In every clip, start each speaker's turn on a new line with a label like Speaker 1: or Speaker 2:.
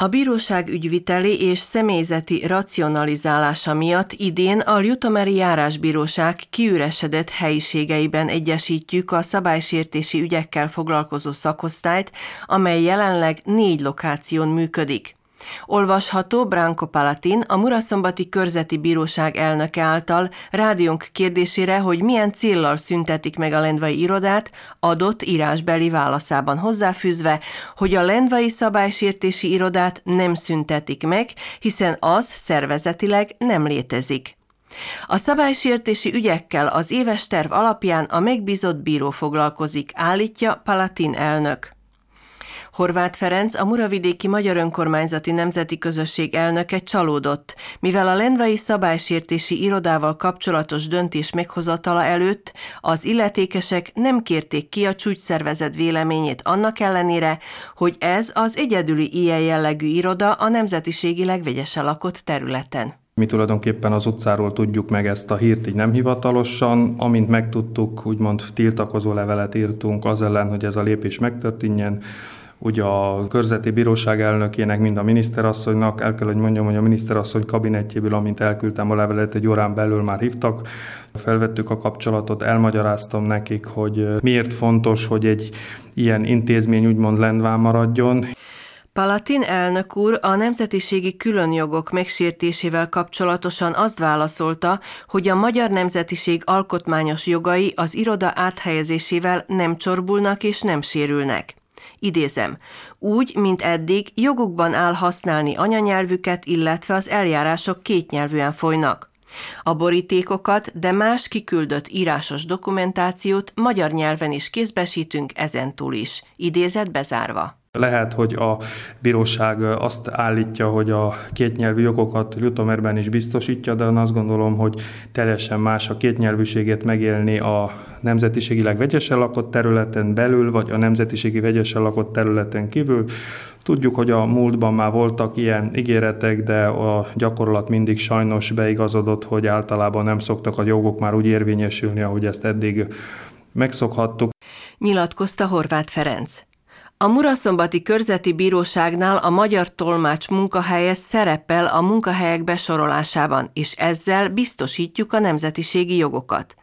Speaker 1: A bíróság ügyviteli és személyzeti racionalizálása miatt idén a Ljutomeri Járásbíróság kiüresedett helyiségeiben egyesítjük a szabálysértési ügyekkel foglalkozó szakosztályt, amely jelenleg négy lokáción működik. Olvasható Branko Palatin, a Muraszombati Körzeti Bíróság elnöke által rádiónk kérdésére, hogy milyen céllal szüntetik meg a lendvai irodát, adott írásbeli válaszában hozzáfűzve, hogy a lendvai szabálysértési irodát nem szüntetik meg, hiszen az szervezetileg nem létezik. A szabálysértési ügyekkel az éves terv alapján a megbízott bíró foglalkozik, állítja Palatin elnök. Horváth Ferenc, a Muravidéki Magyar Önkormányzati Nemzeti Közösség elnöke csalódott, mivel a Lendvai szabálysértési irodával kapcsolatos döntés meghozatala előtt az illetékesek nem kérték ki a csúcsszervezet véleményét annak ellenére, hogy ez az egyedüli ilyen jellegű iroda a nemzetiségileg vegyesen lakott területen.
Speaker 2: Mi tulajdonképpen az utcáról tudjuk meg ezt a hírt így nem hivatalosan. Amint megtudtuk, úgymond tiltakozó levelet írtunk az ellen, hogy ez a lépés megtörténjen ugye a körzeti bíróság elnökének, mind a miniszterasszonynak, el kell, hogy mondjam, hogy a miniszterasszony kabinetjéből, amint elküldtem a levelet, egy órán belül már hívtak, felvettük a kapcsolatot, elmagyaráztam nekik, hogy miért fontos, hogy egy ilyen intézmény úgymond lendván maradjon.
Speaker 1: Palatin elnök úr a nemzetiségi különjogok megsértésével kapcsolatosan azt válaszolta, hogy a magyar nemzetiség alkotmányos jogai az iroda áthelyezésével nem csorbulnak és nem sérülnek. Idézem, úgy, mint eddig, jogukban áll használni anyanyelvüket, illetve az eljárások kétnyelvűen folynak. A borítékokat, de más kiküldött írásos dokumentációt magyar nyelven is kézbesítünk ezentúl is. Idézet bezárva.
Speaker 2: Lehet, hogy a bíróság azt állítja, hogy a kétnyelvű jogokat Ljutomerben is biztosítja, de azt gondolom, hogy teljesen más a kétnyelvűséget megélni a nemzetiségileg vegyesen lakott területen belül, vagy a nemzetiségi vegyesen lakott területen kívül. Tudjuk, hogy a múltban már voltak ilyen ígéretek, de a gyakorlat mindig sajnos beigazodott, hogy általában nem szoktak a jogok már úgy érvényesülni, ahogy ezt eddig megszokhattuk.
Speaker 1: Nyilatkozta Horváth Ferenc. A Muraszombati Körzeti Bíróságnál a magyar tolmács munkahelye szerepel a munkahelyek besorolásában, és ezzel biztosítjuk a nemzetiségi jogokat.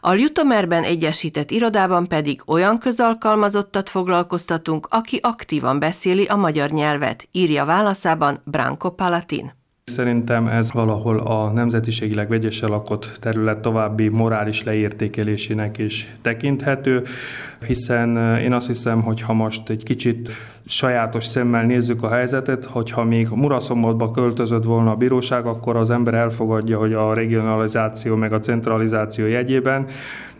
Speaker 1: A Ljutomerben egyesített irodában pedig olyan közalkalmazottat foglalkoztatunk, aki aktívan beszéli a magyar nyelvet, írja válaszában Branko Palatin.
Speaker 2: Szerintem ez valahol a nemzetiségileg vegyesen lakott terület további morális leértékelésének is tekinthető, hiszen eh, én azt hiszem, hogy ha most egy kicsit sajátos szemmel nézzük a helyzetet, hogyha még Muraszombatba költözött volna a bíróság, akkor az ember elfogadja, hogy a regionalizáció meg a centralizáció jegyében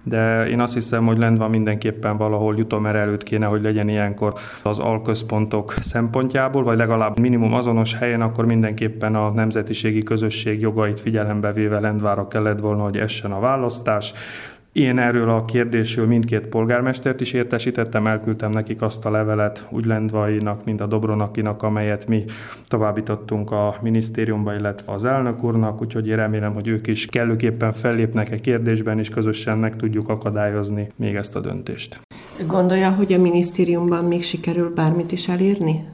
Speaker 2: de én azt hiszem, hogy Lendva mindenképpen valahol Jutomer előtt kéne, hogy legyen ilyenkor az alközpontok szempontjából, vagy legalább minimum azonos helyen, akkor mindenképpen a nemzetiségi közösség jogait figyelembe véve Lendvára kellett volna, hogy essen a választás. Én erről a kérdésről mindkét polgármestert is értesítettem, elküldtem nekik azt a levelet úgy Lendvainak, mint a Dobronakinak, amelyet mi továbbítottunk a minisztériumba, illetve az elnök úrnak, úgyhogy én remélem, hogy ők is kellőképpen fellépnek egy kérdésben, és közösen meg tudjuk akadályozni még ezt a döntést.
Speaker 1: Gondolja, hogy a minisztériumban még sikerül bármit is elérni?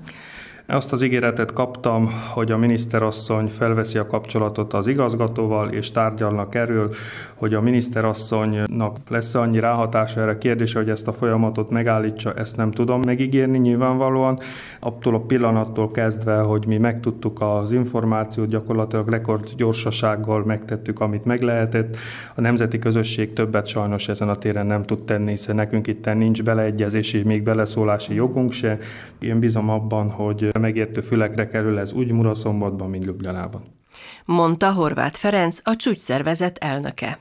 Speaker 2: Azt az ígéretet kaptam, hogy a miniszterasszony felveszi a kapcsolatot az igazgatóval, és tárgyalnak erről, hogy a miniszterasszonynak lesz annyi ráhatása erre a kérdése, hogy ezt a folyamatot megállítsa, ezt nem tudom megígérni nyilvánvalóan. Attól a pillanattól kezdve, hogy mi megtudtuk az információt, gyakorlatilag rekord gyorsasággal megtettük, amit meg lehetett. A nemzeti közösség többet sajnos ezen a téren nem tud tenni, hiszen nekünk itt nincs beleegyezési, még beleszólási jogunk se. Én bízom abban, hogy megértő fülekre kerül ez úgy Muraszombatban, mint Ljubljanában.
Speaker 1: Mondta Horváth Ferenc, a csúcsszervezet elnöke.